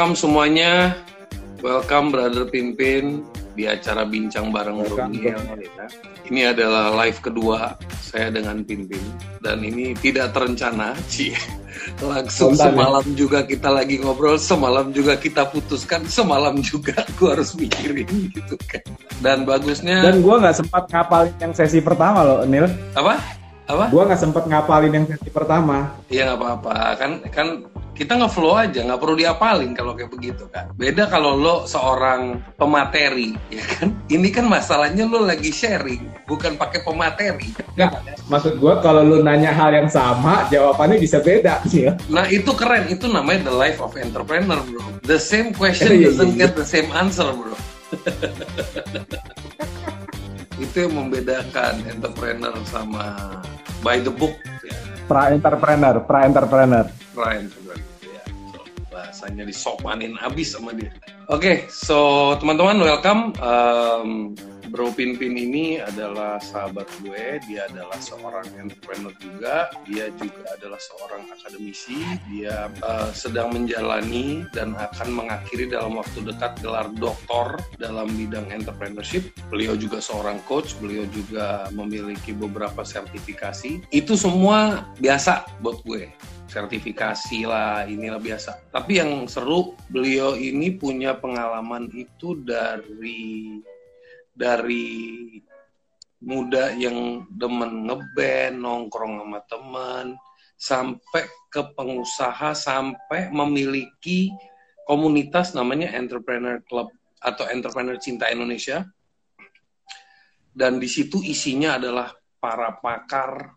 welcome semuanya. Welcome Brother Pimpin di acara Bincang Bareng Bro Ini adalah live kedua saya dengan Pimpin dan ini tidak terencana, Ci. Langsung Spontan, ya? semalam juga kita lagi ngobrol, semalam juga kita putuskan, semalam juga aku harus mikirin gitu kan. Dan bagusnya Dan gue nggak sempat ngapalin yang sesi pertama loh, Nil. apa? Apa? Gue nggak sempat ngapalin yang sesi pertama. Iya nggak apa-apa kan kan kita nge-flow aja nggak perlu diapalin kalau kayak begitu kan. Beda kalau lo seorang pemateri ya kan. Ini kan masalahnya lo lagi sharing bukan pakai pemateri. Nggak, maksud gue kalau lu nanya hal yang sama, jawabannya bisa beda sih. Nah itu keren itu namanya the life of entrepreneur bro. The same question Iya, iya, doesn't iya. get the same answer bro. itu yang membedakan entrepreneur sama by the book ya. Pra entrepreneur, pra entrepreneur. Ya. So, bahasanya disopanin abis sama dia. Oke, so teman-teman welcome. Um, Bro Pinpin ini adalah sahabat gue. Dia adalah seorang entrepreneur juga. Dia juga adalah seorang akademisi. Dia uh, sedang menjalani dan akan mengakhiri dalam waktu dekat gelar doktor dalam bidang entrepreneurship. Beliau juga seorang coach. Beliau juga memiliki beberapa sertifikasi. Itu semua biasa buat gue sertifikasi lah inilah biasa. Tapi yang seru beliau ini punya pengalaman itu dari dari muda yang demen ngeband, nongkrong sama teman, sampai ke pengusaha, sampai memiliki komunitas namanya Entrepreneur Club atau Entrepreneur Cinta Indonesia. Dan di situ isinya adalah para pakar,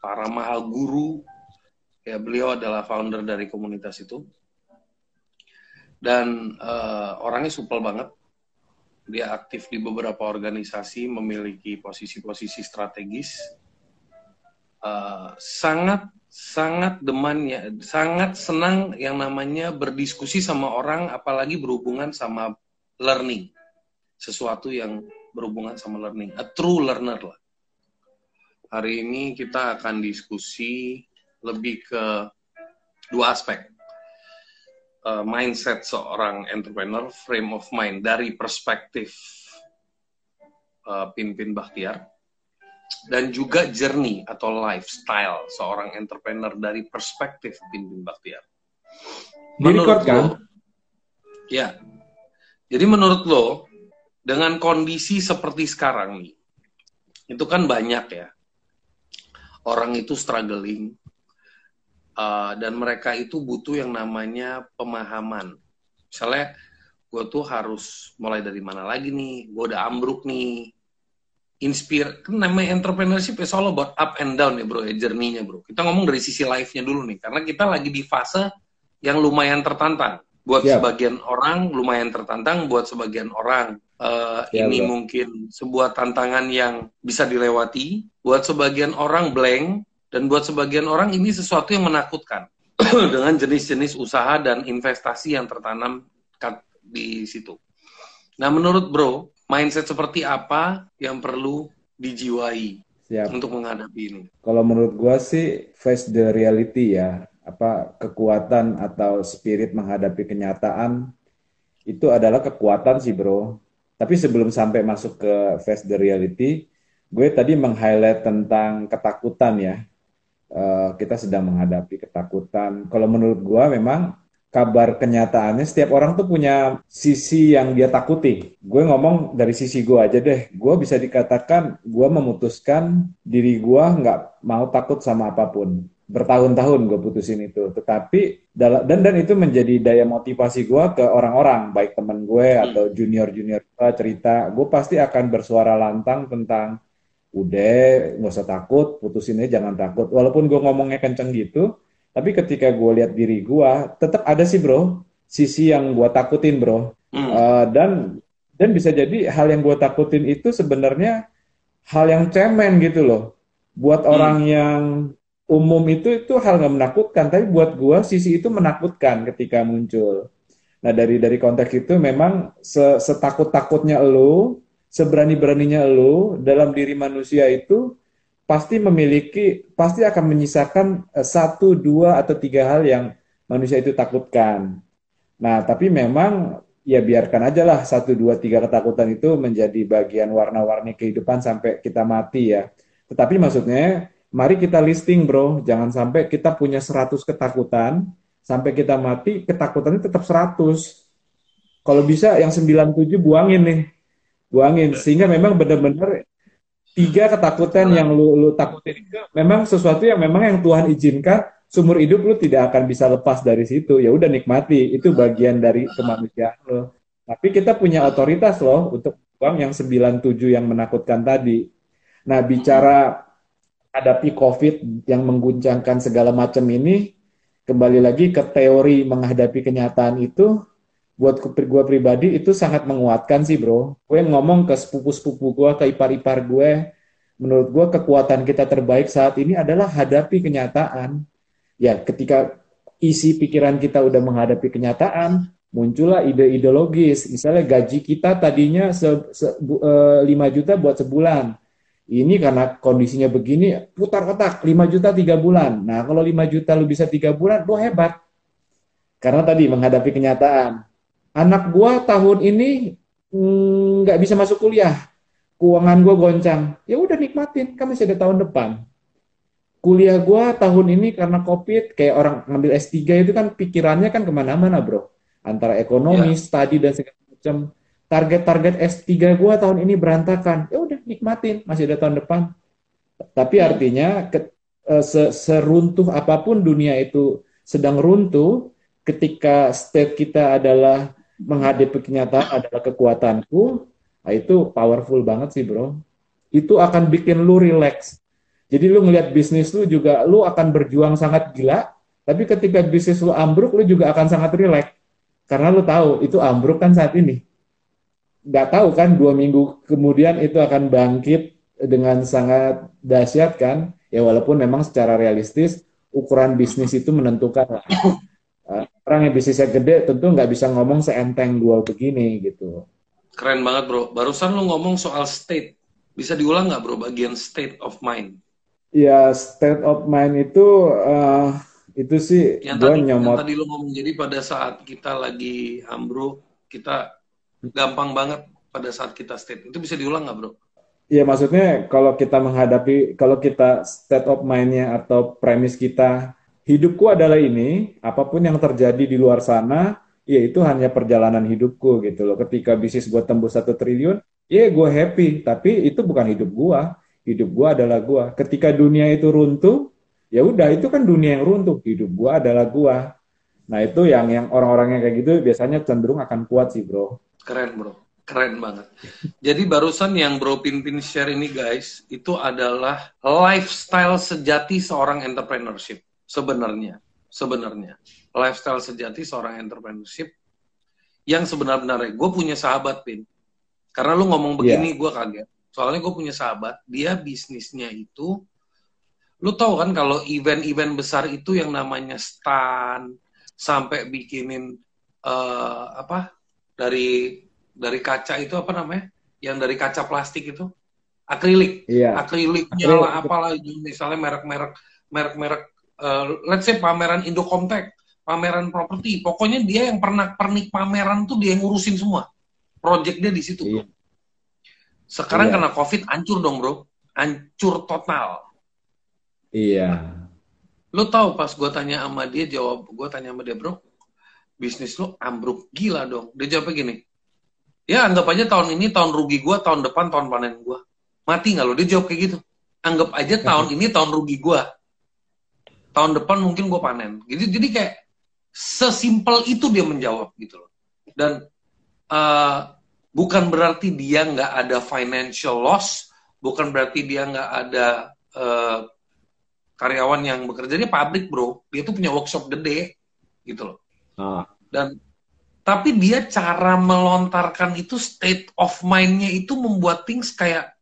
para mahal guru, ya beliau adalah founder dari komunitas itu. Dan eh, orangnya supel banget dia aktif di beberapa organisasi memiliki posisi-posisi strategis. Eh, sangat sangat demannya sangat senang yang namanya berdiskusi sama orang apalagi berhubungan sama learning. Sesuatu yang berhubungan sama learning. A true learner lah. Hari ini kita akan diskusi lebih ke dua aspek. Uh, mindset seorang entrepreneur, frame of mind dari perspektif uh, Pimpin Bahtiar, dan juga journey atau lifestyle seorang entrepreneur dari perspektif Pimpin Bahtiar. Kan? lo, ya. Jadi menurut lo, dengan kondisi seperti sekarang nih, itu kan banyak ya, orang itu struggling, Uh, dan mereka itu butuh yang namanya pemahaman. Misalnya, gue tuh harus mulai dari mana lagi nih? Gue udah ambruk nih. Inspire, kan namanya entrepreneurship is all about up and down ya bro, ya journey-nya bro. Kita ngomong dari sisi life-nya dulu nih, karena kita lagi di fase yang lumayan tertantang. Buat Siap. sebagian orang lumayan tertantang, buat sebagian orang uh, Ya, ini bro. mungkin sebuah tantangan yang bisa dilewati. Buat sebagian orang blank, dan buat sebagian orang ini sesuatu yang menakutkan dengan jenis-jenis usaha dan investasi yang tertanam di situ. Nah, menurut Bro, mindset seperti apa yang perlu dijiwai Siap. untuk menghadapi ini? Kalau menurut gua sih face the reality ya, apa kekuatan atau spirit menghadapi kenyataan itu adalah kekuatan sih bro. Tapi sebelum sampai masuk ke face the reality, gue tadi meng-highlight tentang ketakutan ya. Eh, kita sedang menghadapi ketakutan. Kalau menurut gua memang kabar kenyataannya setiap orang tuh punya sisi yang dia takuti. Gue ngomong dari sisi gua aja deh. Gue bisa dikatakan gua memutuskan diri gua nggak mau takut sama apa pun. Bertahun-tahun gue putusin itu. Tetapi dan dan itu menjadi daya motivasi gua ke orang-orang, baik teman gue atau junior-junior gua cerita. Gue pasti akan bersuara lantang tentang udah nggak usah takut, putusin aja jangan takut. Walaupun gue ngomongnya kenceng gitu, tapi ketika gue lihat diri gue, tetap ada sih bro, sisi yang gue takutin bro. Hmm. Eh, dan dan bisa jadi hal yang gue takutin itu sebenarnya hal yang cemen gitu loh. Buat Hmm. orang yang umum itu itu hal nggak menakutkan, tapi buat gue sisi itu menakutkan ketika muncul. Nah dari dari konteks itu memang se- setakut-takutnya lo, seberani-beraninya lo dalam diri manusia itu pasti memiliki, pasti akan menyisakan eh, satu, dua atau tiga hal yang manusia itu takutkan. Nah, tapi memang ya biarkan aja lah satu dua tiga ketakutan itu menjadi bagian warna-warni kehidupan sampai kita mati ya. Tetapi maksudnya mari kita listing bro, jangan sampai kita punya 100 ketakutan sampai kita mati ketakutannya tetap 100. Kalau bisa yang 97 buangin nih. Buangin. Sehingga memang benar-benar tiga ketakutan yang lu, lu takutin. Itu memang sesuatu yang memang yang Tuhan izinkan seumur hidup lu tidak akan bisa lepas dari situ. Ya udah nikmati. Itu bagian dari kemanusiaan lo tapi kita punya otoritas loh untuk buang yang 97 yang menakutkan tadi. Nah bicara hadapi covid yang mengguncangkan segala macam ini kembali lagi ke teori menghadapi kenyataan itu buat gue pribadi itu sangat menguatkan sih bro. Gue ngomong ke sepupu-sepupu gue, ke ipar-ipar gue, menurut gue kekuatan kita terbaik saat ini adalah hadapi kenyataan. Ya, ketika isi pikiran kita udah menghadapi kenyataan, muncullah ide ideologis. Misalnya gaji kita tadinya se, se, bu, e, 5 juta buat sebulan. Ini karena kondisinya begini, putar otak, 5 juta 3 bulan. Nah, kalau 5 juta lu bisa 3 bulan, lu hebat. Karena tadi menghadapi kenyataan anak gua tahun ini mm, nggak mm, bisa masuk kuliah, keuangan gua goncang, ya udah nikmatin, kan masih ada tahun depan. Kuliah gua tahun ini karena covid, kayak orang ngambil S3 itu kan pikirannya kan ke mana-mana bro, antara ekonomi, yeah. study dan segala macam. Target-target S3 gua tahun ini berantakan, ya udah nikmatin, masih ada tahun depan. Tapi iya. artinya ke, uh, se seruntuh apa pun dunia itu sedang runtuh, ketika state kita adalah menghadapi kenyataan adalah kekuatanku, nah itu powerful banget sih bro. Itu akan bikin lu relax. Jadi lu ngelihat bisnis lu juga, lu akan berjuang sangat gila, tapi ketika bisnis lu ambruk, lu juga akan sangat relax. Karena lu tahu, itu ambruk kan saat ini. Gak tahu kan, dua minggu kemudian itu akan bangkit dengan sangat dahsyat kan. Ya walaupun memang secara realistis, ukuran bisnis itu menentukan orang yang bisnisnya gede tentu nggak bisa ngomong seenteng gua begini gitu. Keren banget bro. Barusan lu ngomong soal state. Bisa diulang nggak bro bagian state of mind? Ya state of mind itu uh, itu sih yang gua tadi, nyomot. Yang tadi lu ngomong jadi pada saat kita lagi ambruk kita gampang banget pada saat kita state. Itu bisa diulang nggak bro? Iya maksudnya kalau kita menghadapi kalau kita state of mindnya atau premis kita hidupku adalah ini, apa pun yang terjadi di luar sana, ya itu hanya perjalanan hidupku gitu loh. Ketika bisnis gue tembus satu triliun, ya gue happy, tapi itu bukan hidup gue. Hidup gue adalah gue. Ketika dunia itu runtuh, ya udah itu kan dunia yang runtuh. Hidup gue adalah gue. Nah itu yang yang orang-orang yang kayak gitu biasanya cenderung akan kuat sih bro. Keren bro, keren banget. Jadi barusan yang bro Pimpin share ini guys, itu adalah lifestyle sejati seorang entrepreneurship sebenarnya sebenarnya. Lifestyle sejati seorang entrepreneurship yang sebenarnya gue punya sahabat pin. Karena lu ngomong begini yeah. gue kaget. Soalnya gue punya sahabat dia bisnisnya itu lu tahu kan kalau event-event besar itu yang namanya stand sampai bikinin uh, apa dari dari kaca itu apa namanya? Yang dari kaca plastik itu? Akrilik. Yeah. akriliknya lah apalah misalnya merek-merek merek-merek uh, let's say pameran Indocomtech, pameran properti, pokoknya dia yang pernah pernik pameran tuh dia yang ngurusin semua. Project dia di situ. Iya. Sekarang iya. kena Covid hancur dong, Bro. Hancur total. Iya. Lo tahu pas gue tanya sama dia jawab, gue tanya sama dia, Bro, bisnis lo ambruk gila dong. Dia jawab gini, ya anggap aja tahun ini tahun rugi gue, tahun depan tahun panen gue. Mati nggak lo? Dia jawab kayak gitu. Anggap aja tahun ini tahun rugi gue, tahun depan mungkin gue panen. Jadi jadi kayak sesimpel itu dia menjawab gitu loh. Dan uh, bukan berarti dia nggak ada financial loss bukan berarti dia nggak ada uh, karyawan yang bekerja. Di pabrik bro. Dia tuh punya workshop gede gitu loh. Ah. dan tapi dia cara melontarkan itu state of mindnya itu membuat things kayak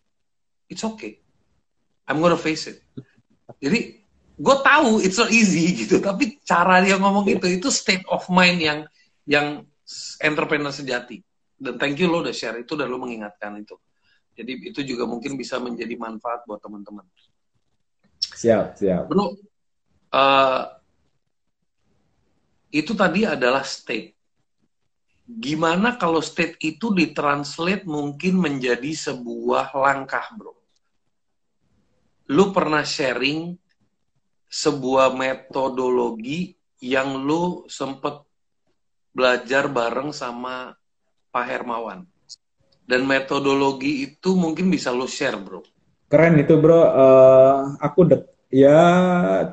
it's okay. I'm gonna face it. Jadi gue tahu it's so easy gitu tapi cara dia ngomong gitu itu state of mind yang yang entrepreneur sejati. Dan thank you lo udah share itu dan lo mengingatkan itu. Jadi itu juga mungkin bisa menjadi manfaat buat teman-teman. Siap siap. Bro uh, itu tadi adalah state. Gimana kalau state itu ditranslate mungkin menjadi sebuah langkah, bro? Lu pernah sharing sebuah metodologi yang lu sempet belajar bareng sama Pak Hermawan. Dan metodologi itu mungkin bisa lu share, bro. Keren itu, bro. Uh, aku dek ya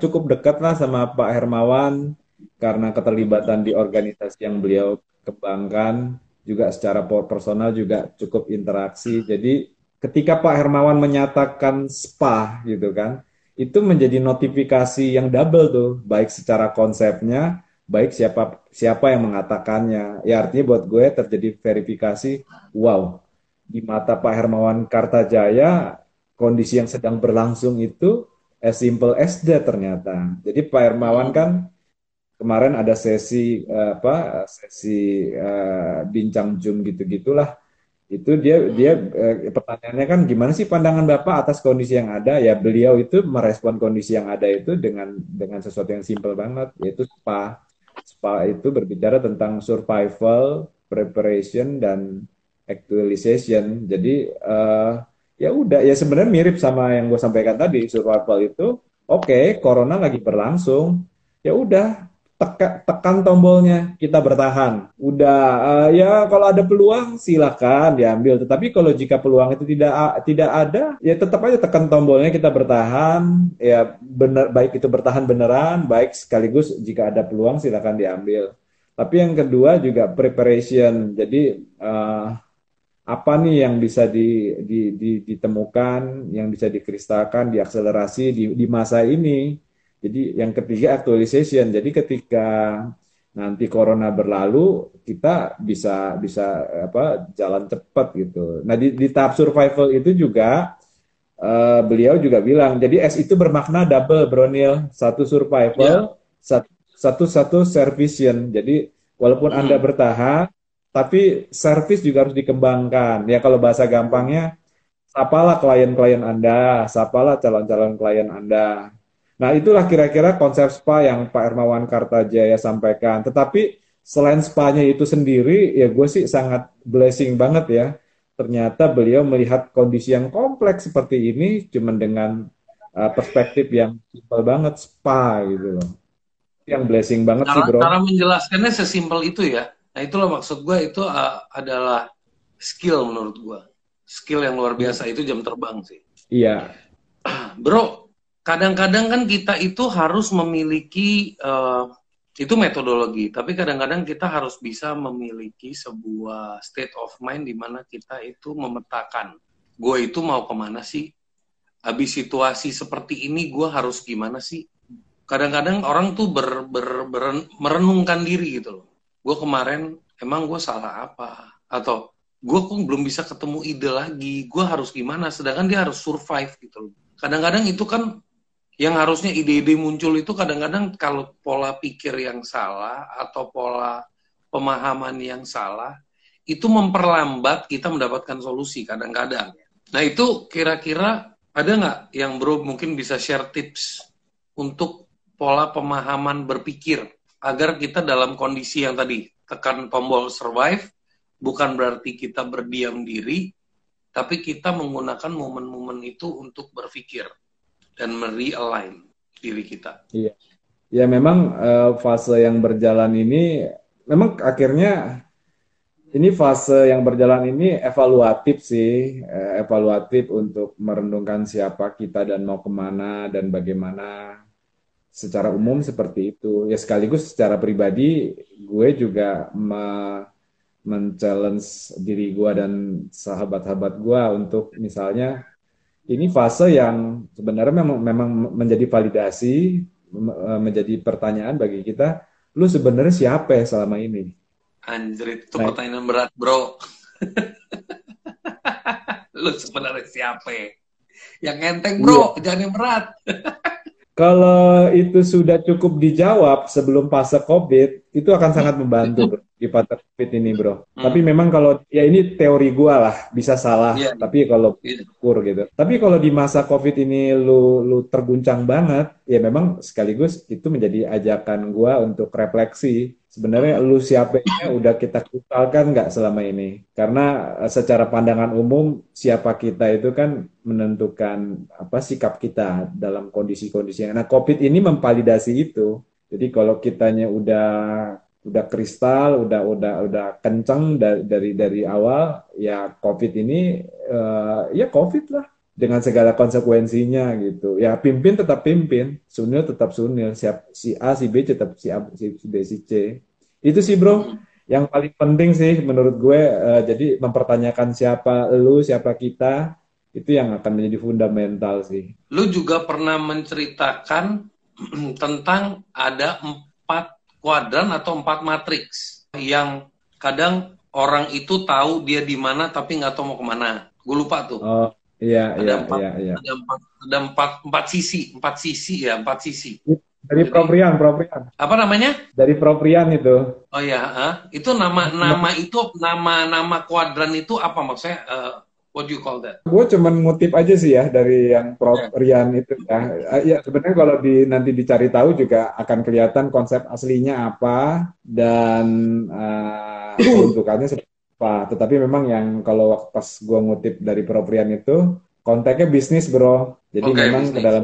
cukup dekat lah sama Pak Hermawan karena keterlibatan di organisasi yang beliau kembangkan juga secara personal juga cukup interaksi. Jadi ketika Pak Hermawan menyatakan spa gitu kan, itu menjadi notifikasi yang double tuh, baik secara konsepnya, baik siapa siapa yang mengatakannya. Ya artinya buat gue terjadi verifikasi, wow, di mata Pak Hermawan Kartajaya kondisi yang sedang berlangsung itu as simple as that ternyata. Jadi Pak Hermawan kan kemarin ada sesi uh, apa sesi uh, bincang Zoom gitu-gitulah itu dia dia eh, pertanyaannya kan gimana sih pandangan bapak atas kondisi yang ada? Ya beliau itu merespon kondisi yang ada itu dengan dengan sesuatu yang simple banget yaitu spa. Spa itu berbicara tentang survival preparation dan actualization. Jadi uh, ya udah ya sebenarnya mirip sama yang gue sampaikan tadi survival itu oke okay, corona lagi berlangsung. Ya udah teka, tekan tombolnya kita bertahan. Udah uh, ya kalau ada peluang silakan diambil. Tetapi kalau jika peluang itu tidak tidak ada ya tetap aja tekan tombolnya kita bertahan. Ya benar baik itu bertahan beneran, baik sekaligus jika ada peluang silakan diambil. Tapi yang kedua juga preparation. Jadi uh, apa nih yang bisa di, di, di, ditemukan, yang bisa dikristalkan, diakselerasi di, di masa ini jadi yang ketiga actualization. Jadi ketika nanti corona berlalu, kita bisa bisa apa jalan cepat gitu. Nah di, di tahap survival itu juga uh, beliau juga bilang, jadi S itu bermakna double, Bronil. Satu survival, yeah. satu satu satu servition. Jadi walaupun hmm. anda bertahan, tapi service juga harus dikembangkan. Ya kalau bahasa gampangnya, sapalah klien-klien anda, sapalah calon-calon klien anda Nah, itulah kira-kira konsep spa yang Pak Hermawan Kartajaya sampaikan. Tetapi selain spa-nya itu sendiri, ya gue sih sangat blessing banget ya. Ternyata beliau melihat kondisi yang kompleks seperti ini cuma dengan uh, perspektif yang simpel banget spa gitu loh. Yang blessing banget cara, sih bro. Cara menjelaskannya sesimpel itu ya. Nah itulah maksud gue itu uh, adalah skill menurut gue. Skill yang luar biasa itu jam terbang sih. Iya. Bro, kadang-kadang kan kita itu harus memiliki uh, itu metodologi, tapi kadang-kadang kita harus bisa memiliki sebuah state of mind di mana kita itu memetakan, gue itu mau ke mana sih? Habis situasi seperti ini, gue harus gimana sih? Kadang-kadang orang tuh ber, ber, ber, merenungkan diri gitu loh. Gue kemarin emang gue salah apa? Atau gue kok belum bisa ketemu ide lagi, gue harus gimana? Sedangkan dia harus survive gitu loh. Kadang-kadang itu kan yang harusnya ide-ide muncul itu kadang-kadang kalau pola pikir yang salah atau pola pemahaman yang salah itu memperlambat kita mendapatkan solusi kadang-kadang. Nah itu kira-kira ada nggak yang bro mungkin bisa share tips untuk pola pemahaman berpikir agar kita dalam kondisi yang tadi tekan tombol survive bukan berarti kita berdiam diri tapi kita menggunakan momen-momen itu untuk berpikir dan merealign diri kita. Iya. Ya memang uh, fase yang berjalan ini memang akhirnya ini fase yang berjalan ini evaluatif sih, uh, evaluatif untuk merenungkan siapa kita dan mau ke mana dan bagaimana secara umum seperti itu. Ya sekaligus secara pribadi gue juga me men-challenge diri gue dan sahabat-sahabat gue untuk misalnya ini fase yang sebenarnya memang memang menjadi validasi, e, menjadi pertanyaan bagi kita, lu sebenarnya siapa ya selama ini? Anjir, itu nah, pertanyaan berat, bro. lu sebenarnya siapa? Yang enteng, bro, iya. jangan yang berat. Kalau itu sudah cukup dijawab sebelum fase COVID, itu akan sangat membantu di fase COVID ini, bro. Hmm. Tapi memang kalau ya ini teori gua lah, bisa salah. Yeah. Tapi kalau yeah. kur gitu. Tapi kalau di masa COVID ini lu lu terguncang banget, ya memang sekaligus itu menjadi ajakan gua untuk refleksi. Sebenarnya lu siapanya udah kita kristalkan nggak selama ini? Karena eh, secara pandangan umum siapa kita itu kan menentukan apa sikap kita dalam kondisi-kondisi yang. Nah, COVID ini memvalidasi itu. Jadi kalau kitanya udah udah kristal, udah udah udah kenceng dari dari, dari awal, ya COVID ini uh, ya COVID lah dengan segala konsekuensinya gitu. Ya pimpin tetap pimpin, Sunil tetap Sunil, siap si A, si B tetap si A, si B, si C. Itu sih bro, yang paling penting sih menurut gue. Uh, jadi mempertanyakan siapa lu, siapa kita, itu yang akan menjadi fundamental sih. Lu juga pernah menceritakan tentang ada empat kuadran atau empat matriks yang kadang orang itu tahu dia di mana tapi nggak tahu mau ke mana. Gue lupa tuh. Oh Iya, ada iya, empat, iya, iya. Ada empat, ada empat, empat sisi, empat sisi ya, empat sisi. Dari Jadi, Proprian, Proprian. Apa namanya? Dari Proprian itu. Oh ya, ah. itu nama nama itu nama nama kuadran itu apa maksudnya? Uh, what do you call that? Gue cuman ngutip aja sih ya dari yang Proprian yeah. itu ya. Ya sebenarnya kalau di nanti dicari tahu juga akan kelihatan konsep aslinya apa dan uh, peruntukannya seperti apa. Tetapi memang yang kalau pas gue ngutip dari Proprian itu konteksnya bisnis bro. Jadi okay, memang ke dalam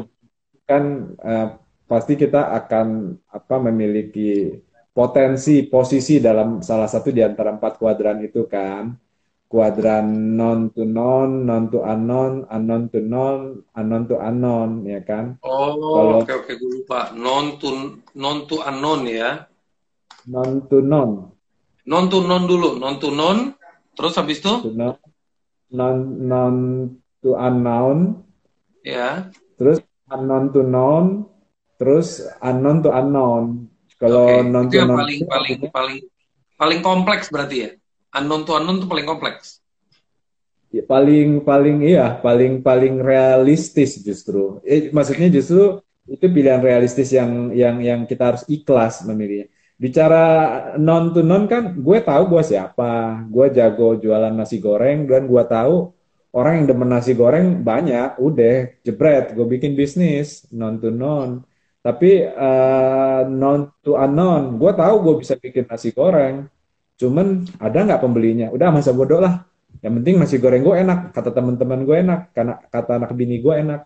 kan uh, pasti kita akan apa memiliki potensi posisi dalam salah satu di antara empat kuadran itu kan kuadran non to non, non to unknown, unknown to non, unknown to unknown, ya kan? Oh, oke oke gue lupa. Non to non to unknown ya. Non to non. Non to non dulu, non to non, terus habis itu? non, non, non to unknown. Ya. Terus unknown to non, terus unknown to unknown. Kalau okay. non to non paling paling paling paling kompleks berarti ya. Unknown to unknown itu paling kompleks. Ya, paling paling iya, paling paling realistis justru. Eh, maksudnya justru itu pilihan realistis yang yang yang kita harus ikhlas memilihnya bicara non to non kan gue tahu gue siapa. Gue jago jualan nasi goreng dan gue tahu orang yang demen nasi goreng banyak udah jebret gue bikin bisnis non to non. Tapi uh, non to unknown gue tahu gue bisa bikin nasi goreng. Cuman ada nggak pembelinya? Udah masa bodoh lah. Yang penting nasi goreng gue enak kata teman-teman gue enak karena kata anak bini gue enak.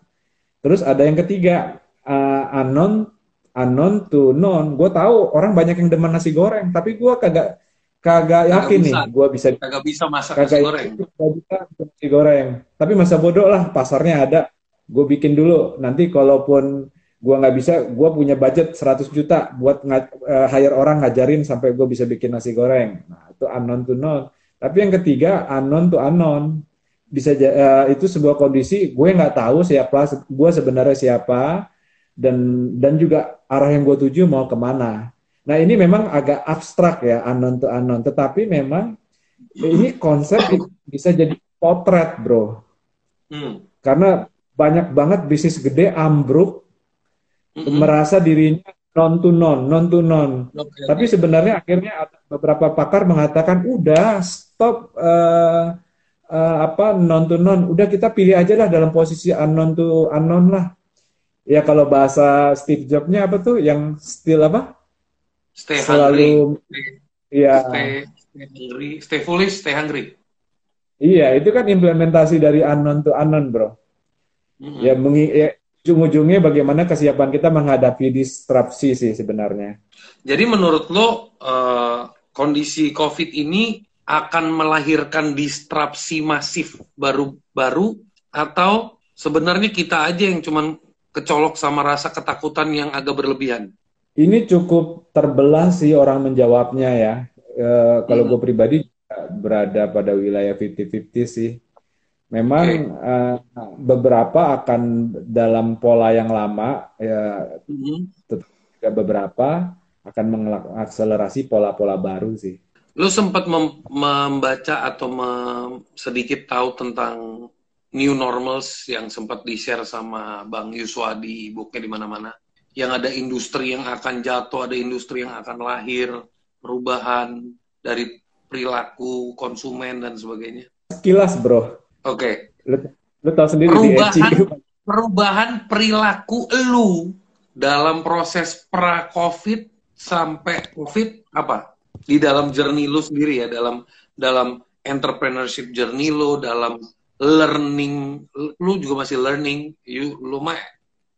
Terus ada yang ketiga uh, unknown unknown to known. Gue tahu orang banyak yang demen nasi goreng, tapi gue kagak kagak yakin nih gue bisa kagak bisa masak kagak nasi goreng. Kagak bisa nasi goreng. Tapi masa bodoh lah, pasarnya ada. Gue bikin dulu. Nanti kalaupun gue nggak bisa, gue punya budget 100 juta buat uh, hire orang ngajarin sampai gue bisa bikin nasi goreng. Nah itu unknown to known. Tapi yang ketiga unknown to unknown bisa uh, itu sebuah kondisi gue nggak tahu siapa gue sebenarnya siapa dan dan juga arah yang gue tuju mau ke mana. Nah ini memang agak abstrak ya unknown to unknown, tetapi memang ini konsep bisa jadi potret bro, hmm. karena banyak banget bisnis gede ambruk hmm. merasa dirinya non to non, non to non. Okay, Tapi sebenarnya akhirnya beberapa pakar mengatakan udah stop uh, uh, apa non to non, udah kita pilih aja lah dalam posisi unknown to unknown lah ya kalau bahasa Steve Jobs-nya apa tuh yang still apa? Stay selalu hungry. ya stay, stay hungry, stay foolish, stay hungry. Iya, itu kan implementasi dari unknown to unknown, bro. Mm-hmm. Ya, mengi ya ujung-ujungnya bagaimana kesiapan kita menghadapi disrupsi sih sebenarnya. Jadi menurut lo uh, kondisi COVID ini akan melahirkan disrupsi masif baru-baru atau sebenarnya kita aja yang cuman kecolok sama rasa ketakutan yang agak berlebihan? Ini cukup terbelah sih orang menjawabnya ya. E, kalau hmm. gue pribadi berada pada wilayah 50-50 sih. Memang okay. uh, beberapa akan dalam pola yang lama, ya, hmm. beberapa akan mengakselerasi pola-pola baru sih. Lu sempat mem membaca atau mem sedikit tahu tentang new normals yang sempat di-share sama Bang Yuswa di buku di mana-mana. Yang ada industri yang akan jatuh, ada industri yang akan lahir, perubahan dari perilaku konsumen dan sebagainya. Sekilas, bro. Oke. Okay. Lu, lu tahu sendiri perubahan, di perubahan perilaku lu dalam proses pra-COVID sampai COVID apa? Di dalam journey lu sendiri ya, dalam dalam entrepreneurship journey lu, dalam learning, lu juga masih learning, you, lu mah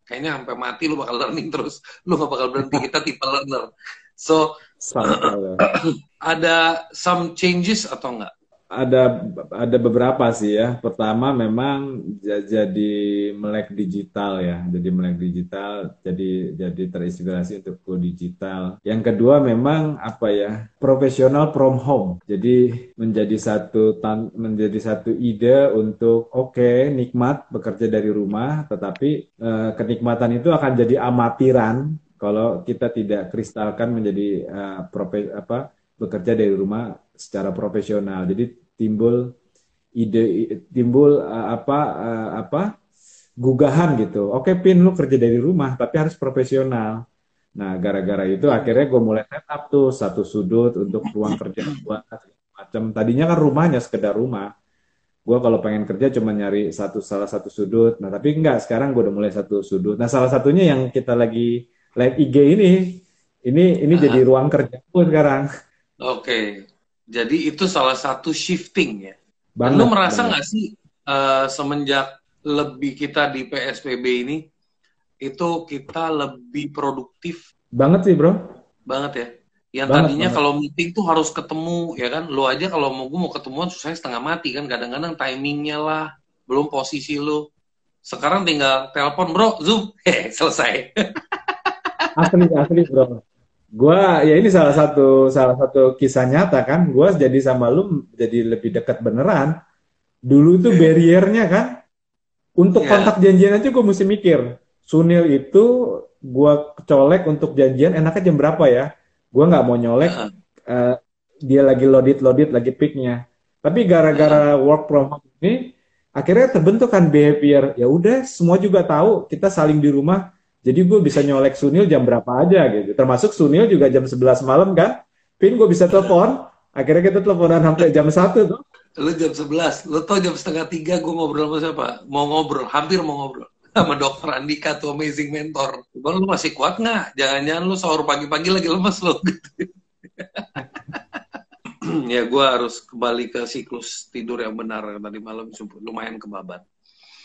kayaknya sampai mati lu bakal learning terus, lu gak bakal berhenti, kita tipe learner. So, ada some changes atau enggak? Ada ada beberapa sih ya. Pertama memang jadi melek digital ya, jadi melek digital, jadi jadi terinspirasi untuk go digital. Yang kedua memang apa ya profesional from home. Jadi menjadi satu tan menjadi satu ide untuk oke okay, nikmat bekerja dari rumah, tetapi eh, kenikmatan itu akan jadi amatiran kalau kita tidak kristalkan menjadi uh, profe apa bekerja dari rumah secara profesional. Jadi timbul ide timbul uh, apa uh, apa gugahan gitu. Oke, pin lu kerja dari rumah tapi harus profesional. Nah, gara-gara itu akhirnya gue mulai setup tuh satu sudut untuk ruang kerja buat macam. Tadinya kan rumahnya sekedar rumah. Gue kalau pengen kerja cuma nyari satu salah satu sudut. Nah, tapi enggak. Sekarang gue udah mulai satu sudut. Nah, salah satunya yang kita lagi live IG ini, ini ini uh jadi ruang kerja pun sekarang. Oke. Okay. Jadi itu salah satu shifting ya. Banget, lu merasa nggak sih uh, semenjak lebih kita di PSBB ini itu kita lebih produktif? Banget sih bro. Banget ya. Yang banget, tadinya kalau meeting tuh harus ketemu ya kan. Lu aja kalau mau gue mau ketemuan susahnya setengah mati kan. Kadang-kadang timingnya lah, belum posisi lu. Sekarang tinggal telepon bro, zoom, selesai. asli asli bro Gua ya ini salah satu salah satu kisah nyata kan. Gua jadi sama lu jadi lebih dekat beneran. Dulu itu barriernya kan untuk yeah. kontak janjian aja gue mesti mikir. Sunil itu gua colek untuk janjian enaknya jam berapa ya? Gua nggak mau nyolek uh. Uh, dia lagi loaded loaded lagi peaknya. Tapi gara-gara uh. work from home ini akhirnya terbentuk kan behavior. Ya udah semua juga tahu kita saling di rumah jadi gue bisa nyolek Sunil jam berapa aja gitu. Termasuk Sunil juga jam 11 malam kan. Pin gue bisa telepon. Akhirnya kita teleponan sampai jam 1 tuh. Lu jam 11. Lu tau jam setengah tiga gue ngobrol sama siapa? Mau ngobrol. Hampir mau ngobrol. Sama dokter Andika tuh amazing mentor. Bang lu masih kuat nggak? Jangan-jangan lu sahur pagi-pagi lagi lemes lo. Gitu. ya gue harus kembali ke siklus tidur yang benar tadi malam lumayan kebabat.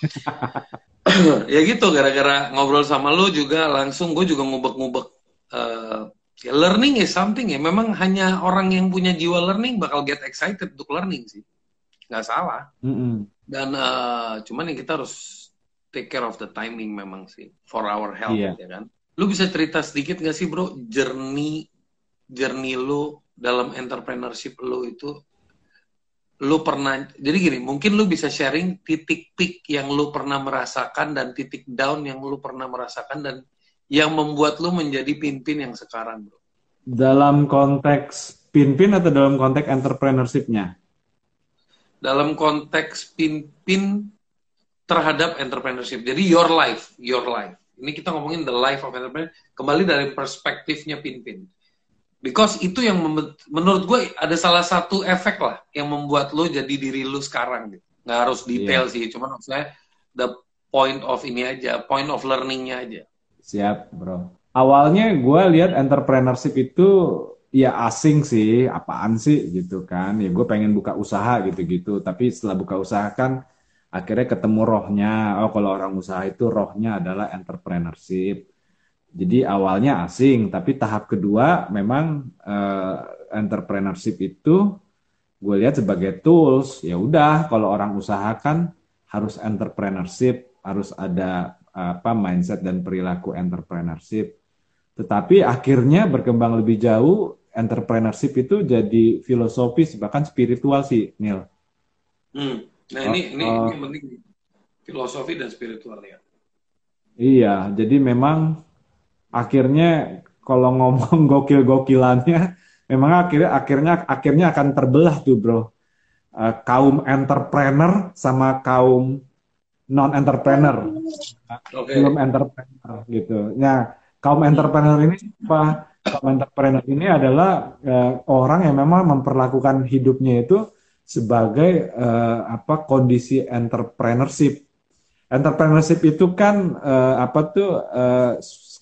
ya gitu gara-gara ngobrol sama lu juga langsung gue juga ngubek-ngubek uh, ya learning is something ya memang hanya orang yang punya jiwa learning bakal get excited untuk learning sih nggak salah mm -hmm. dan uh, cuman yang kita harus take care of the timing memang sih for our health yeah. ya kan lu bisa cerita sedikit gak sih bro journey journey lu dalam entrepreneurship lu itu lu pernah jadi gini mungkin lu bisa sharing titik peak yang lu pernah merasakan dan titik down yang lu pernah merasakan dan yang membuat lu menjadi pimpin yang sekarang bro. Dalam konteks pimpin atau dalam konteks entrepreneurshipnya? Dalam konteks pimpin terhadap entrepreneurship. Jadi your life your life. Ini kita ngomongin the life of entrepreneur. Kembali dari perspektifnya pimpin Because itu yang menurut gue ada salah satu efek lah yang membuat lo jadi diri lo sekarang gitu. Nggak harus detail yeah. sih, cuman maksudnya the point of ini aja, point of learningnya aja. Siap, bro. Awalnya gue lihat entrepreneurship itu ya asing sih, apaan sih gitu kan. Ya gue pengen buka usaha gitu-gitu, tapi setelah buka usaha kan akhirnya ketemu rohnya. Oh kalau orang usaha itu rohnya adalah entrepreneurship jadi awalnya asing, tapi tahap kedua memang uh, entrepreneurship itu gue lihat sebagai tools. Ya udah, kalau orang usahakan harus entrepreneurship, harus ada apa mindset dan perilaku entrepreneurship. Tetapi akhirnya berkembang lebih jauh, entrepreneurship itu jadi filosofis bahkan spiritual sih, Neil. Hmm. Nah ini, oh, ini, uh, ini penting filosofi dan spiritual ya. Iya, jadi memang akhirnya kalau ngomong gokil-gokilannya memang akhirnya akhirnya akhirnya akan terbelah tuh bro. Uh, kaum entrepreneur sama kaum non entrepreneur okay. belum entrepreneur gitu. Nah kaum entrepreneur ini apa kaum entrepreneur ini adalah uh, orang yang memang memperlakukan hidupnya itu sebagai uh, apa kondisi entrepreneurship. Entrepreneurship itu kan uh, apa tuh uh,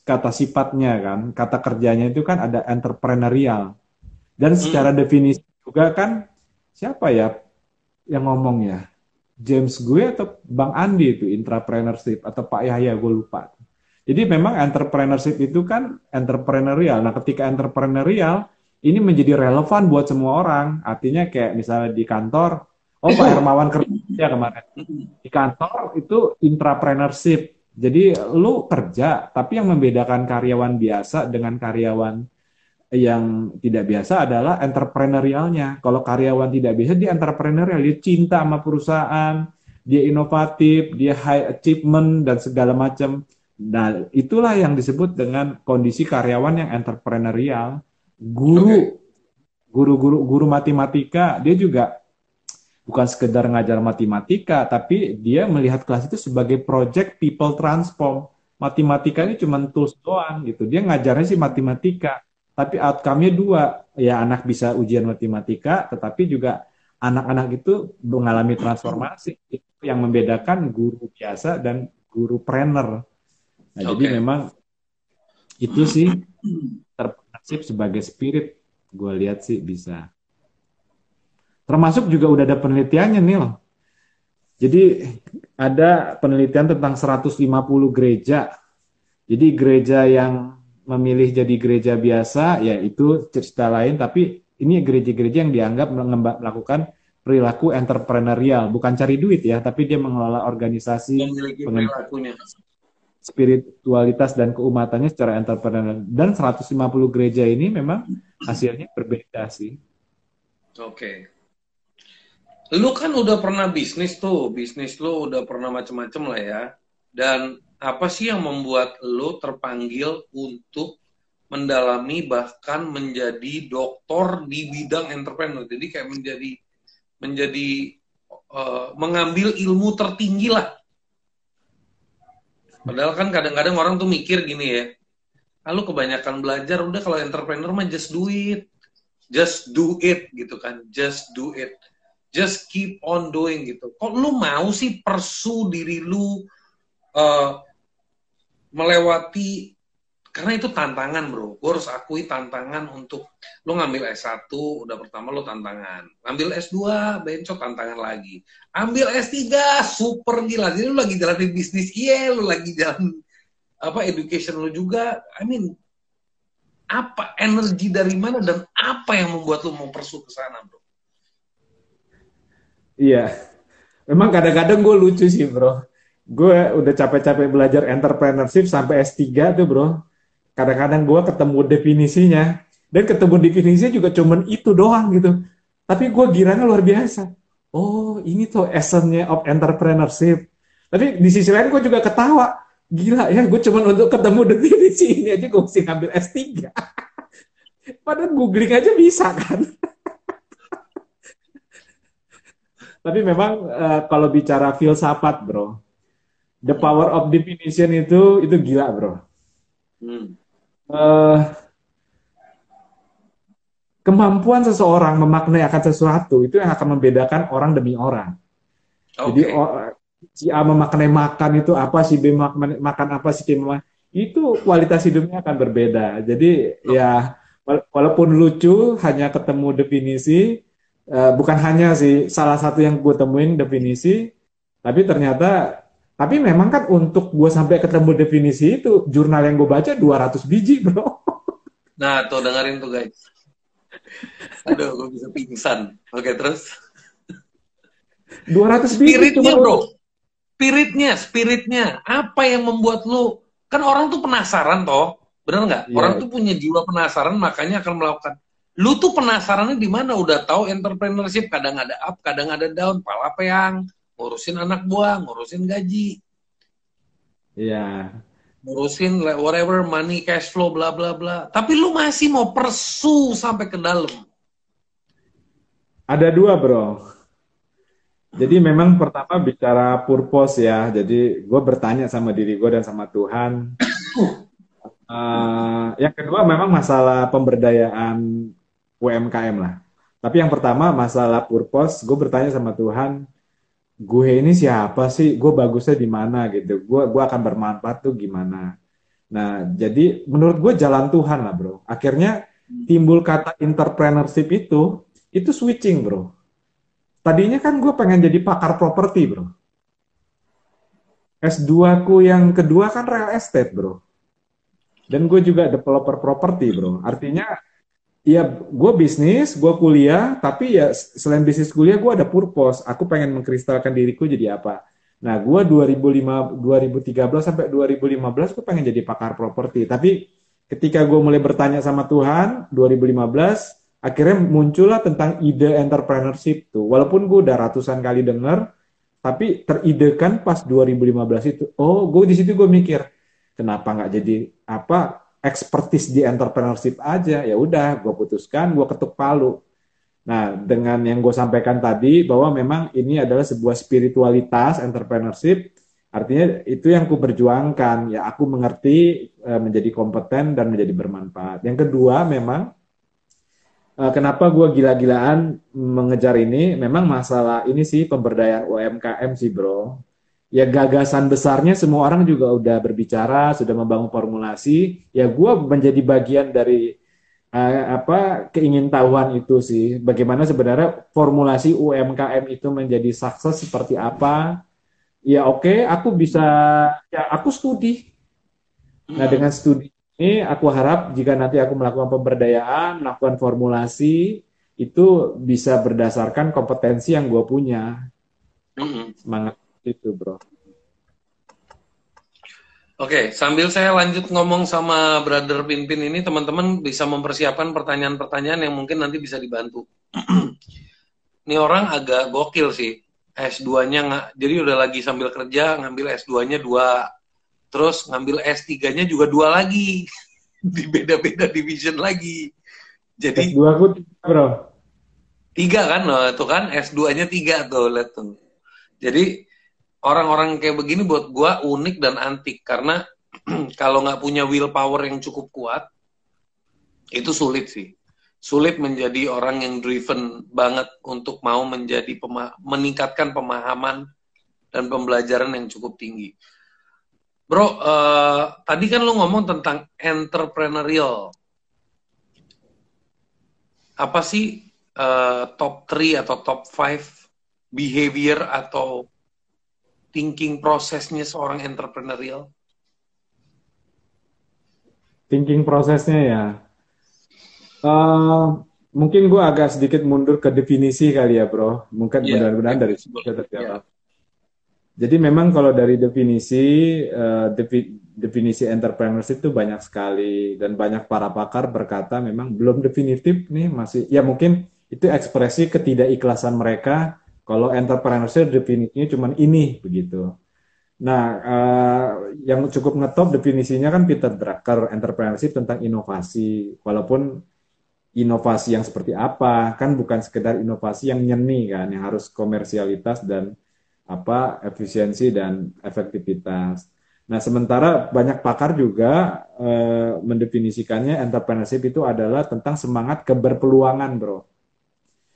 kata sifatnya kan, kata kerjanya itu kan ada entrepreneurial. Dan secara hmm. definisi juga kan siapa ya yang ngomong ya? James gue atau Bang Andi itu intrapreneurship atau Pak Yahya gue lupa. Jadi memang entrepreneurship itu kan entrepreneurial. Nah, ketika entrepreneurial ini menjadi relevan buat semua orang. Artinya kayak misalnya di kantor, oh Pak Hermawan kerja kemarin. Di kantor itu intrapreneurship. Jadi lu kerja, tapi yang membedakan karyawan biasa dengan karyawan yang tidak biasa adalah entrepreneurialnya. Kalau karyawan tidak biasa, dia entrepreneurial, dia cinta sama perusahaan, dia inovatif, dia high achievement dan segala macam. Nah, itulah yang disebut dengan kondisi karyawan yang entrepreneurial. Guru, guru-guru guru matematika, dia juga bukan sekedar ngajar matematika, tapi dia melihat kelas itu sebagai project people transform. Matematika ini cuma tools doang gitu. Dia ngajarnya sih matematika, tapi outcome-nya dua. Ya anak bisa ujian matematika, tetapi juga anak-anak itu mengalami transformasi. Itu yang membedakan guru biasa dan guru trainer. Nah, okay. jadi memang itu sih terprinsip sebagai spirit gue lihat sih bisa. Termasuk juga udah ada penelitiannya nih loh. Jadi ada penelitian tentang 150 gereja. Jadi gereja yang memilih jadi gereja biasa ya itu cerita lain tapi ini gereja-gereja yang dianggap melakukan perilaku entrepreneurial bukan cari duit ya tapi dia mengelola organisasi spiritualitas dan keumatannya secara entrepreneurial dan 150 gereja ini memang hasilnya berbeda sih. Oke. Okay. Lu kan udah pernah bisnis tuh, bisnis lu udah pernah macem-macem lah ya. Dan apa sih yang membuat lu terpanggil untuk mendalami bahkan menjadi doktor di bidang entrepreneur. Jadi kayak menjadi menjadi uh, mengambil ilmu tertinggi lah Padahal kan kadang-kadang orang tuh mikir gini ya, ah, kebanyakan belajar udah kalau entrepreneur mah just do it, just do it gitu kan, just do it, just keep on doing gitu. Kok lu mau sih persu diri lu uh, melewati karena itu tantangan bro. Gue harus akui tantangan untuk lo ngambil S1 udah pertama lo tantangan. Ngambil S2 bencok tantangan lagi. Ambil S3 super gila. Jadi lo lagi jalan di bisnis iya lo lagi jalan apa education lo juga. I mean apa energi dari mana dan apa yang membuat lo mau persu ke sana bro iya. Memang kadang-kadang gue lucu sih bro. Gue udah capek-capek belajar entrepreneurship sampai S3 tuh bro. Kadang-kadang gue ketemu definisinya. Dan ketemu definisinya juga cuman itu doang gitu. Tapi gue giranya luar biasa. Oh ini tuh essence of entrepreneurship. Tapi di sisi lain gue juga ketawa. Gila ya gue cuman untuk ketemu definisi ini aja gue mesti ngambil S3 padahal googling aja bisa kan tapi memang uh, kalau bicara filsafat bro the power of definition itu itu gila bro hmm uh, kemampuan seseorang memaknai akan sesuatu itu yang akan membedakan orang demi orang. Okay. Jadi si A memaknai makan itu apa, si B makan, makan apa, si C makan itu kualitas hidupnya akan berbeda. Jadi okay. ya walaupun lucu hanya ketemu definisi uh, bukan hanya sih salah satu yang gue temuin definisi tapi ternyata tapi memang kan untuk gue sampai ketemu definisi itu, jurnal yang gue baca 200 biji, bro. Nah, tuh dengerin tuh guys. Aduh, gue bisa pingsan. Oke, terus? 200 biji Spiritnya, bro. Spiritnya, spiritnya. Apa yang membuat lu... Kan orang tuh penasaran, toh. Bener nggak? Yeah. Orang tuh punya jiwa penasaran, makanya akan melakukan. Lu tuh penasarannya di mana? Udah tahu entrepreneurship, kadang ada up, kadang ada down, pala peang ngurusin anak buah, ngurusin gaji. Iya. Ngurusin whatever money, cash flow, bla bla bla. Tapi lu masih mau persu sampai ke dalam. Ada dua, bro. Jadi memang pertama bicara purpose ya. Jadi gue bertanya sama diri gue dan sama Tuhan. uh, yang kedua memang masalah pemberdayaan UMKM lah. Tapi yang pertama masalah purpose, gue bertanya sama Tuhan, gue ini siapa sih? Gue bagusnya di mana gitu? Gue gue akan bermanfaat tuh gimana? Nah, jadi menurut gue jalan Tuhan lah bro. Akhirnya timbul kata entrepreneurship itu, itu switching bro. Tadinya kan gue pengen jadi pakar properti bro. S2 ku yang kedua kan real estate bro. Dan gue juga developer properti bro. Artinya ya gue bisnis, gue kuliah, tapi ya selain bisnis kuliah gue ada purpose. Aku pengen mengkristalkan diriku jadi apa. Nah, gue 2005, 2013 sampai 2015 gue pengen jadi pakar properti. Tapi ketika gue mulai bertanya sama Tuhan, 2015, akhirnya muncullah tentang ide entrepreneurship tuh. Walaupun gue udah ratusan kali denger, tapi teridekan pas 2015 itu. Oh, gue di situ gue mikir, kenapa nggak jadi apa expertise di entrepreneurship aja. Ya udah gue putuskan gue ketuk palu. Nah dengan yang gue sampaikan tadi bahwa memang ini adalah sebuah spiritualitas entrepreneurship artinya itu yang ku berjuangkan ya aku mengerti e, menjadi kompeten dan menjadi bermanfaat. Yang kedua memang e, kenapa gue gila-gilaan mengejar ini? Memang masalah ini sih pemberdayaan UMKM sih bro ya gagasan besarnya semua orang juga udah berbicara, sudah membangun formulasi. Ya gue menjadi bagian dari uh, apa keingintahuan itu sih. Bagaimana sebenarnya formulasi UMKM itu menjadi sukses seperti apa? Ya oke, okay, aku bisa ya aku studi. Nah dengan studi ini aku harap jika nanti aku melakukan pemberdayaan, melakukan formulasi itu bisa berdasarkan kompetensi yang gue punya. Semangat itu bro. Oke, sambil saya lanjut ngomong sama Brother Pinpin ini, teman-teman bisa mempersiapkan pertanyaan-pertanyaan yang mungkin nanti bisa dibantu. ini orang agak gokil sih. S2-nya nggak, jadi udah lagi sambil kerja ngambil S2-nya dua, terus ngambil S3-nya juga dua lagi, di beda-beda division lagi. Jadi S2 aku bro. Tiga kan, loh, tuh kan S2-nya tiga tuh, lihat tuh. Jadi orang-orang kayak begini buat gue unik dan antik. Karena kalau nggak punya willpower yang cukup kuat itu sulit sih. Sulit menjadi orang yang driven banget untuk mau menjadi pema meningkatkan pemahaman dan pembelajaran yang cukup tinggi. Bro uh, tadi kan lu ngomong tentang entrepreneurial. Apa sih uh, top 3 atau top 5 behavior atau thinking prosesnya seorang entrepreneurial? Thinking prosesnya ya, uh, mungkin gue agak sedikit mundur ke definisi kali ya bro, mungkin yeah, benar-benar dari terjawab. Yeah. Jadi memang kalau dari definisi uh, defi, definisi entrepreneurship itu banyak sekali dan banyak para pakar berkata memang belum definitif nih masih ya mungkin itu ekspresi ketidakikhlasan mereka kalau entrepreneurship definisinya cuma ini begitu. Nah, uh, yang cukup ngetop definisinya kan Peter Drucker, entrepreneurship tentang inovasi. Walaupun inovasi yang seperti apa, kan bukan sekedar inovasi yang nyeni kan, yang harus komersialitas dan apa efisiensi dan efektivitas. Nah, sementara banyak pakar juga uh, mendefinisikannya entrepreneurship itu adalah tentang semangat keberpeluangan, bro.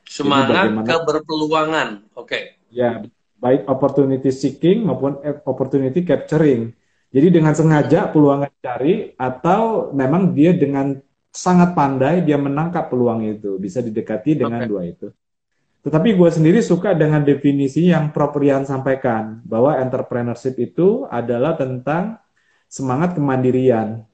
Semangat keberpeluangan. Oke. Okay. Ya, baik opportunity seeking maupun opportunity capturing. Jadi dengan sengaja peluang dicari atau memang dia dengan sangat pandai dia menangkap peluang itu. Bisa didekati dengan okay. dua itu. Tetapi gue sendiri suka dengan definisi yang Proprian sampaikan bahwa entrepreneurship itu adalah tentang semangat kemandirian.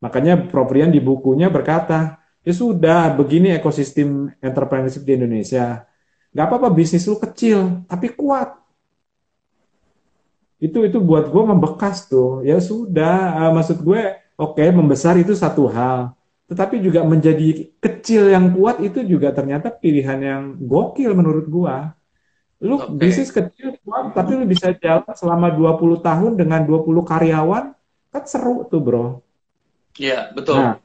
Makanya Proprian di bukunya berkata, ya sudah begini ekosistem entrepreneurship di Indonesia. Nggak apa-apa bisnis lu kecil tapi kuat. Itu itu buat gue membekas tuh. Ya sudah uh, maksud gue oke okay, membesar itu satu hal. Tetapi juga menjadi kecil yang kuat itu juga ternyata pilihan yang gokil menurut gue lu okay. bisnis kecil kuat tapi lu bisa jalan selama 20 tahun dengan 20 karyawan kan seru tuh bro. Iya betul. Nah,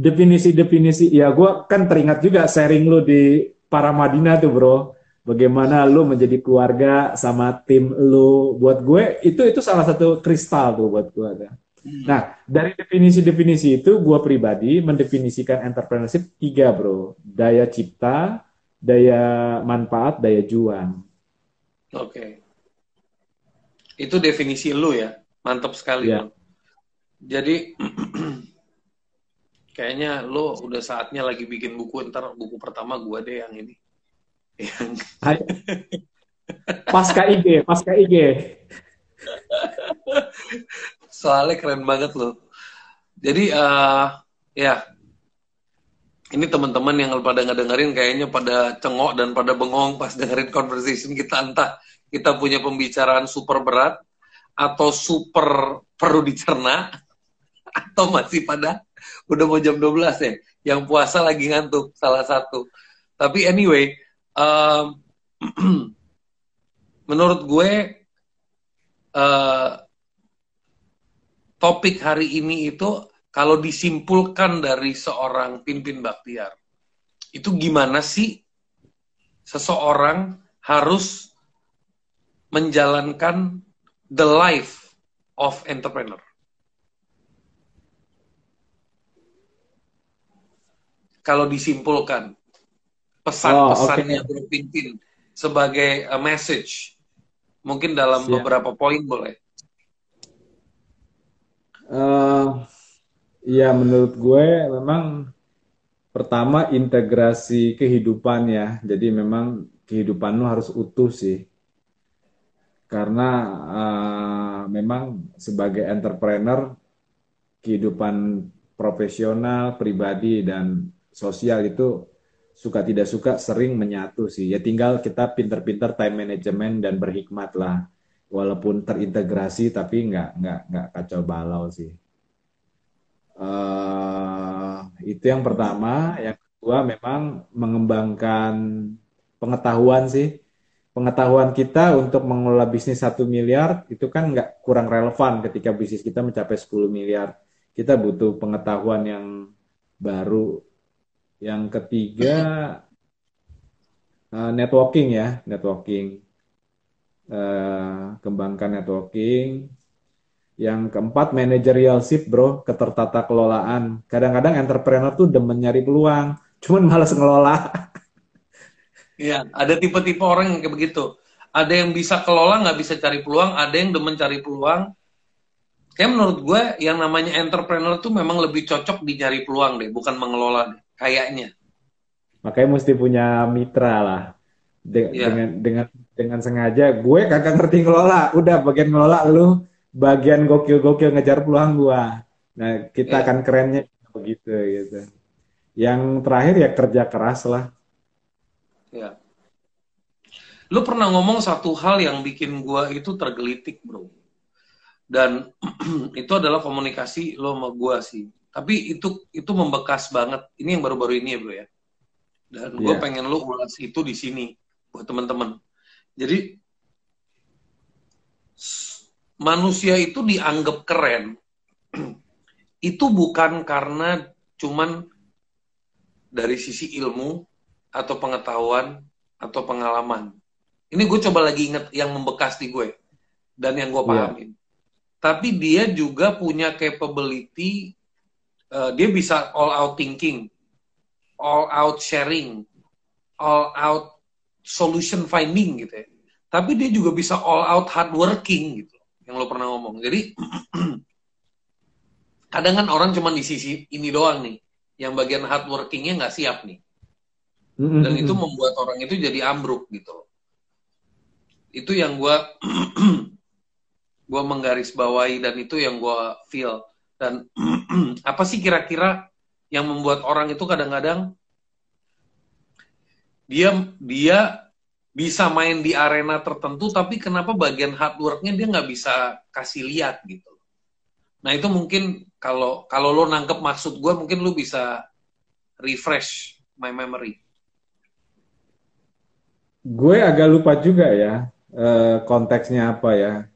definisi-definisi ya gue kan teringat juga sharing lu di para Madinah tuh bro bagaimana lu menjadi keluarga sama tim lu buat gue itu itu salah satu kristal tuh buat gue kan. Nah, dari definisi-definisi itu gue pribadi mendefinisikan entrepreneurship tiga bro. Daya cipta, daya manfaat, daya juang. Oke. Itu definisi lu ya? Mantap sekali. Ya. Jadi kayaknya lo udah saatnya lagi bikin buku ntar buku pertama gua deh yang ini. Yang pasca IG, pasca IG. Soalnya keren banget loh. Jadi uh, ya ini teman-teman yang pada ngedengerin kayaknya pada cengok dan pada bengong pas dengerin conversation kita entah kita punya pembicaraan super berat atau super perlu dicerna atau masih pada udah mau jam 12 ya yang puasa lagi ngantuk salah satu tapi anyway um, menurut gue uh, topik hari ini itu kalau disimpulkan dari seorang pimpin Baktiar, itu gimana sih seseorang harus menjalankan the life of entrepreneur? Kalau disimpulkan pesan-pesannya oh, okay. pimpin sebagai a message, mungkin dalam Siap. beberapa poin boleh. Uh, Iya, menurut gue memang pertama integrasi kehidupan ya. Jadi memang kehidupan lu harus utuh sih. Karena uh, memang sebagai entrepreneur kehidupan profesional, pribadi dan sosial itu suka tidak suka sering menyatu sih. Ya tinggal kita pinter-pinter time management dan berhikmat lah. Walaupun terintegrasi tapi nggak nggak nggak kacau balau sih. Uh, itu yang pertama. Yang kedua memang mengembangkan pengetahuan sih. Pengetahuan kita untuk mengelola bisnis satu miliar itu kan nggak kurang relevan ketika bisnis kita mencapai 10 miliar. Kita butuh pengetahuan yang baru. Yang ketiga uh, networking ya, networking. Uh, kembangkan networking yang keempat, managerialship bro, ketertata kelolaan. Kadang-kadang entrepreneur tuh demen nyari peluang, cuman malas ngelola. Iya, ada tipe-tipe orang yang kayak begitu. Ada yang bisa kelola, nggak bisa cari peluang. Ada yang demen cari peluang. Kayak menurut gue, yang namanya entrepreneur tuh memang lebih cocok di nyari peluang deh, bukan mengelola deh. Kayaknya. Makanya mesti punya mitra lah. De yeah. Dengan dengan dengan sengaja, gue kagak ngerti ngelola. Udah bagian ngelola lu bagian gokil-gokil ngejar peluang gua. Nah, kita yeah. akan kerennya begitu gitu. Yang terakhir ya kerja keras lah. Ya. Lu pernah ngomong satu hal yang bikin gua itu tergelitik, Bro. Dan itu adalah komunikasi lo sama gua sih. Tapi itu itu membekas banget. Ini yang baru-baru ini ya, Bro ya. Dan gue yeah. pengen lo ulas itu di sini buat teman-teman. Jadi manusia itu dianggap keren itu bukan karena cuman dari sisi ilmu atau pengetahuan atau pengalaman. Ini gue coba lagi inget yang membekas di gue dan yang gue iya. pahamin. Yeah. Tapi dia juga punya capability, uh, dia bisa all out thinking, all out sharing, all out solution finding gitu ya. Tapi dia juga bisa all out hard working gitu yang lo pernah ngomong. Jadi kadang kan orang cuma di sisi ini doang nih, yang bagian hardworkingnya nggak siap nih, dan itu membuat orang itu jadi ambruk gitu. Itu yang gue gue menggarisbawahi dan itu yang gue feel dan apa sih kira-kira yang membuat orang itu kadang-kadang dia dia bisa main di arena tertentu tapi kenapa bagian hard worknya dia nggak bisa kasih lihat gitu? Nah itu mungkin kalau kalau lo nangkep maksud gue mungkin lo bisa refresh my memory. Gue agak lupa juga ya eh, konteksnya apa ya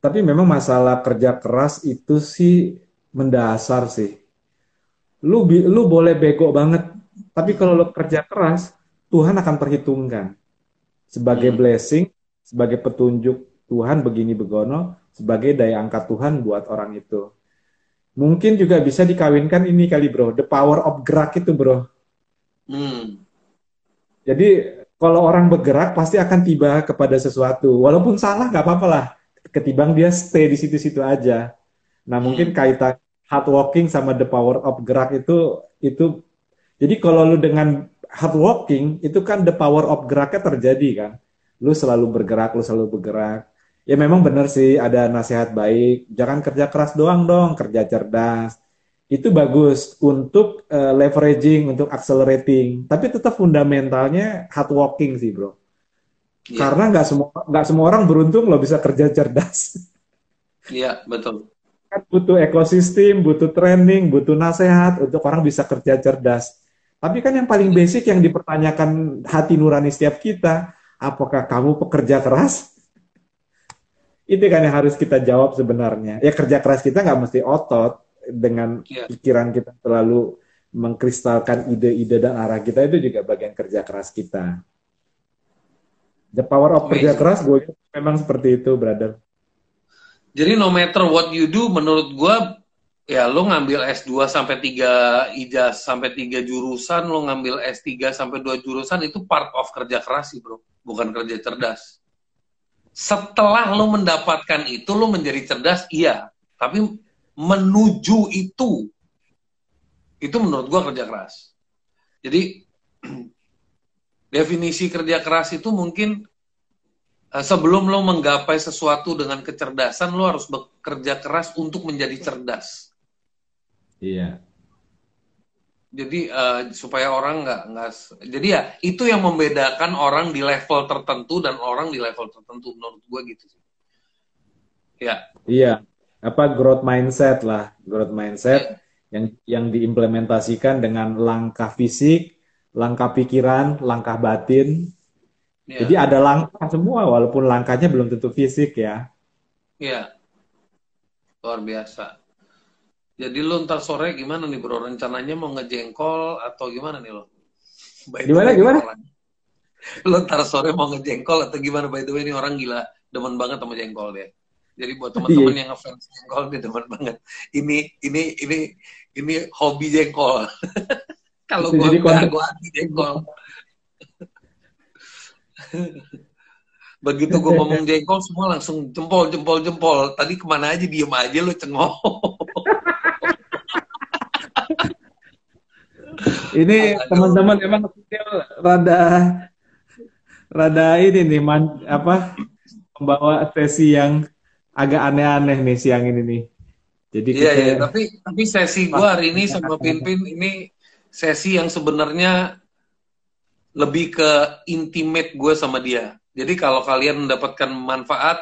tapi memang masalah kerja keras itu sih mendasar sih lu lu boleh bego banget tapi kalau lo kerja keras Tuhan akan perhitungkan sebagai hmm. blessing, sebagai petunjuk Tuhan begini begono, sebagai daya angkat Tuhan buat orang itu. Mungkin juga bisa dikawinkan ini kali bro, the power of gerak itu bro. Hmm. Jadi kalau orang bergerak pasti akan tiba kepada sesuatu, walaupun salah nggak apa-apa lah, ketimbang dia stay di situ-situ aja. Nah, mungkin kaitan hard walking sama the power of gerak itu itu jadi kalau lu dengan hard walking itu kan the power of geraknya terjadi kan. Lu selalu bergerak, lu selalu bergerak. Ya memang benar sih ada nasihat baik, jangan kerja keras doang dong, kerja cerdas. Itu bagus untuk uh, leveraging, untuk accelerating. Tapi tetap fundamentalnya hard walking sih, Bro. Yeah. Karena nggak semua nggak semua orang beruntung lo bisa kerja cerdas. Iya, betul kan butuh ekosistem, butuh training, butuh nasihat untuk orang bisa kerja cerdas. Tapi kan yang paling basic yang dipertanyakan hati nurani setiap kita, apakah kamu pekerja keras? Itu kan yang harus kita jawab sebenarnya. Ya kerja keras kita nggak mesti otot dengan yeah. pikiran kita terlalu mengkristalkan ide-ide dan arah kita itu juga bagian kerja keras kita. The power of kerja keras gue memang seperti itu, brother. Jadi no matter what you do, menurut gue ya lo ngambil S2 sampai 3 ijaz sampai 3 jurusan, lo ngambil S3 sampai 2 jurusan itu part of kerja keras sih, Bro. Bukan kerja cerdas. Setelah lo mendapatkan itu lo menjadi cerdas, iya. Tapi menuju itu itu menurut gue kerja keras. Jadi definisi kerja keras itu mungkin Eh, sebelum lo menggapai sesuatu dengan kecerdasan, lo harus bekerja keras untuk menjadi cerdas. Iya. Jadi uh, supaya orang nggak nggak. Jadi ya itu yang membedakan orang di level tertentu dan orang di level tertentu menurut gue gitu sih. Ya. Iya. Apa growth mindset lah, growth mindset yeah. yang yang diimplementasikan dengan langkah fisik, langkah pikiran, langkah batin, Yeah. Jadi ada langkah semua walaupun langkahnya belum tentu fisik ya. Iya. Luar biasa. Jadi lo ntar sore gimana nih bro? Rencananya mau ngejengkol atau gimana nih lo? By gimana gimana? Lo ntar sore mau ngejengkol atau gimana? By the way ini orang gila, demen banget sama jengkol dia. Jadi buat teman-teman yeah. yang ngefans jengkol dia demen banget. Ini ini ini ini hobi jengkol. Kalau gua gua, gua anti jengkol. Begitu gue ngomong jengkol semua langsung jempol jempol jempol. Tadi ke mana aja diem aja lo cengol. ini teman-teman emang rada rada ini nih man, apa membawa sesi yang agak aneh-aneh nih siang ini nih. Jadi iya, iya, tapi tapi sesi gue hari ini sama Pinpin ini sesi yang sebenarnya lebih ke intimate gue sama dia. Jadi kalau kalian mendapatkan manfaat,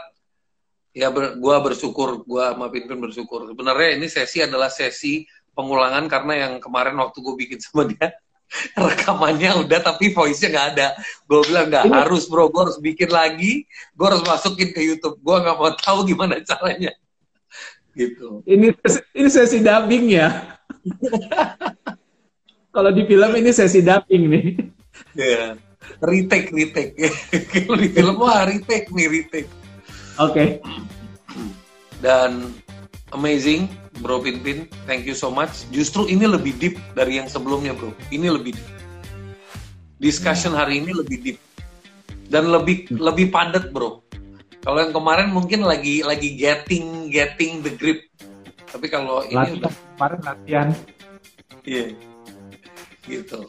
ya ber, gue bersyukur, gue sama Pinpin bersyukur. Sebenarnya ini sesi adalah sesi pengulangan karena yang kemarin waktu gue bikin sama dia rekamannya udah tapi voice-nya nggak ada. Gue bilang nggak harus bro, gue harus bikin lagi, gue harus masukin ke YouTube. Gue nggak mau tahu gimana caranya. Gitu. Ini ini sesi dubbing ya. Kalau di film ini sesi dubbing nih. yeah. retake retake. Kalau di film wah retake nih retake. Oke. Okay. dan amazing bro Pinpin. Thank you so much. Justru ini lebih deep dari yang sebelumnya bro. Ini lebih deep. Discussion hari ini lebih deep. Dan lebih lebih padat bro. Kalau yang kemarin mungkin lagi lagi getting getting the grip. Tapi kalau ini udah kemarin latihan. Iya. yeah. Gitu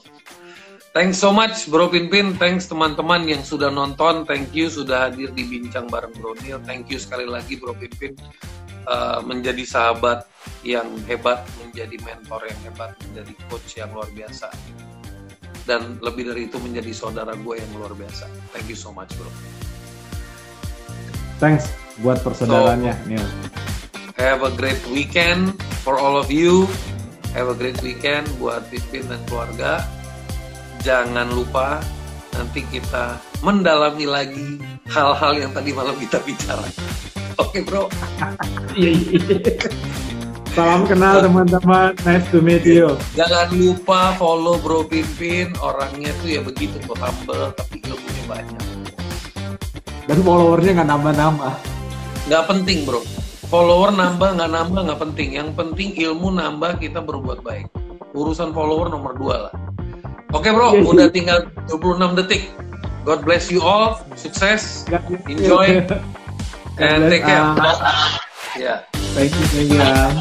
Thanks so much Bro Pinpin, thanks teman-teman yang sudah nonton, thank you sudah hadir di bincang bareng Bro Neil, thank you sekali lagi Bro Pinpin uh, menjadi sahabat yang hebat, menjadi mentor yang hebat, menjadi coach yang luar biasa, dan lebih dari itu menjadi saudara gue yang luar biasa. Thank you so much Bro. Thanks buat persaudaranya so, Neil. Have a great weekend for all of you. Have a great weekend buat Pinpin dan keluarga jangan lupa nanti kita mendalami lagi hal-hal yang tadi malam kita bicara. Oke, Bro. Iya, iya. Salam kenal teman-teman. Nice to meet you. Jangan lupa follow Bro Pimpin. Orangnya tuh ya begitu tuh humble tapi ilmunya banyak. Dan followernya nggak nambah-nambah. Nggak penting bro. Follower nambah nggak nambah nggak penting. Yang penting ilmu nambah kita berbuat baik. Urusan follower nomor dua lah. Oke bro, iya, iya. udah tinggal 26 detik. God bless you all, sukses, enjoy, and take care. Ya. Thank you, Mia.